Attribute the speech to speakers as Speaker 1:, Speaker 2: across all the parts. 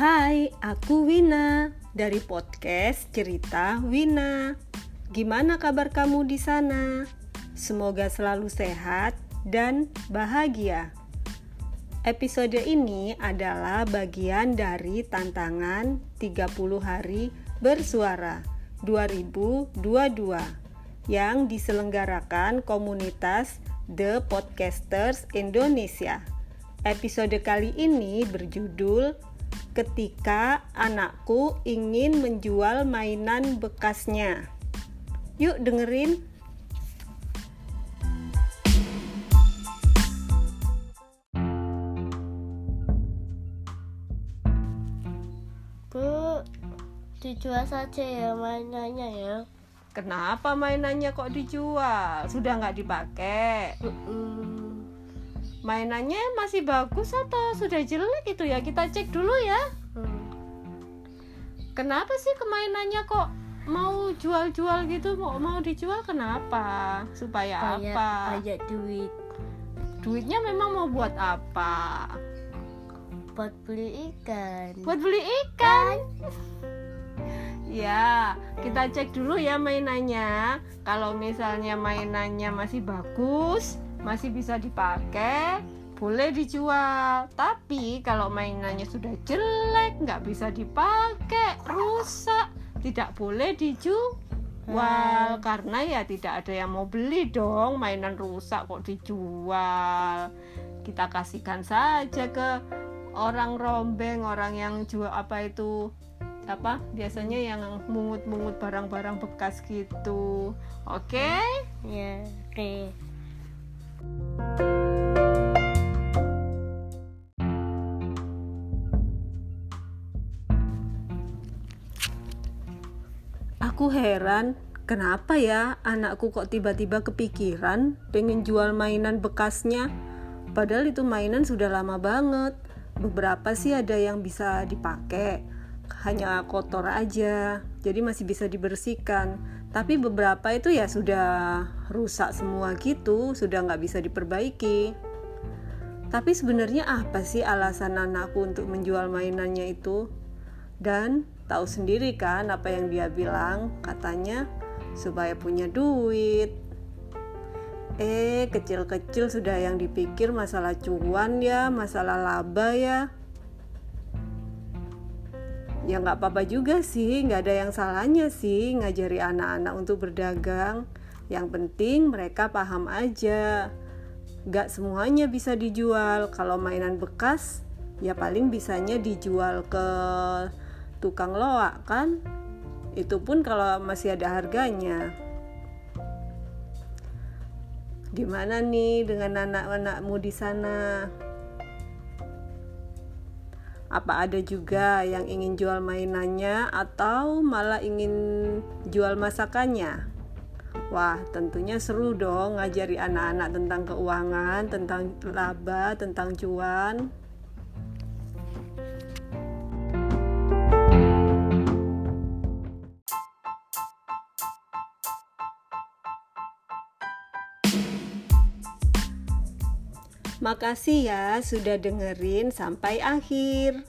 Speaker 1: Hai, aku Wina dari podcast Cerita Wina. Gimana kabar kamu di sana? Semoga selalu sehat dan bahagia. Episode ini adalah bagian dari tantangan 30 hari bersuara 2022 yang diselenggarakan komunitas The Podcasters Indonesia. Episode kali ini berjudul Ketika Anakku Ingin Menjual Mainan Bekasnya. Yuk dengerin.
Speaker 2: Bu, dijual saja ya mainannya ya.
Speaker 1: Kenapa mainannya kok dijual? Sudah nggak dipakai?
Speaker 2: Mm-mm.
Speaker 1: Mainannya masih bagus atau sudah jelek itu ya? Kita cek dulu ya.
Speaker 2: Hmm.
Speaker 1: Kenapa sih kemainannya kok mau jual-jual gitu? Mau mau dijual kenapa? Supaya
Speaker 2: Kayak
Speaker 1: apa?
Speaker 2: kayak duit
Speaker 1: Duitnya memang mau buat apa?
Speaker 2: buat beli ikan.
Speaker 1: Buat beli ikan. Ya, kita cek dulu ya mainannya. Kalau misalnya mainannya masih bagus, masih bisa dipakai, boleh dijual. Tapi kalau mainannya sudah jelek, nggak bisa dipakai, rusak, tidak boleh dijual. Karena ya tidak ada yang mau beli dong, mainan rusak kok dijual. Kita kasihkan saja ke orang rombeng, orang yang jual apa itu apa biasanya yang mungut-mungut barang-barang bekas gitu oke
Speaker 2: Ya, oke.
Speaker 1: Aku heran kenapa ya anakku kok tiba-tiba kepikiran pengen jual mainan bekasnya? Padahal itu mainan sudah lama banget. Beberapa sih ada yang bisa dipakai. Hanya kotor aja jadi masih bisa dibersihkan. Tapi beberapa itu ya sudah rusak semua gitu sudah nggak bisa diperbaiki. Tapi sebenarnya apa sih alasan anakku untuk menjual mainannya itu? Dan tahu sendiri kan apa yang dia bilang. Katanya supaya punya duit. Eh kecil-kecil sudah yang dipikir masalah cuan ya masalah laba ya. Ya nggak apa-apa juga sih nggak ada yang salahnya sih ngajari anak-anak untuk berdagang. Yang penting mereka paham aja. Nggak semuanya bisa dijual. Kalau mainan bekas ya paling bisanya dijual ke tukang loak kan itu pun kalau masih ada harganya gimana nih dengan anak-anakmu di sana apa ada juga yang ingin jual mainannya atau malah ingin jual masakannya? Wah, tentunya seru dong ngajari anak-anak tentang keuangan, tentang laba, tentang cuan. Makasih ya sudah dengerin sampai akhir.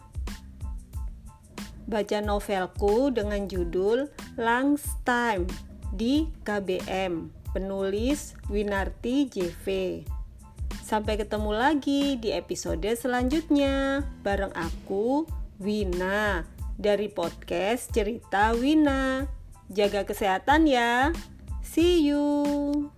Speaker 1: Baca novelku dengan judul Lang's Time di KBM, penulis Winarti JV. Sampai ketemu lagi di episode selanjutnya bareng aku Wina dari podcast Cerita Wina. Jaga kesehatan ya. See you.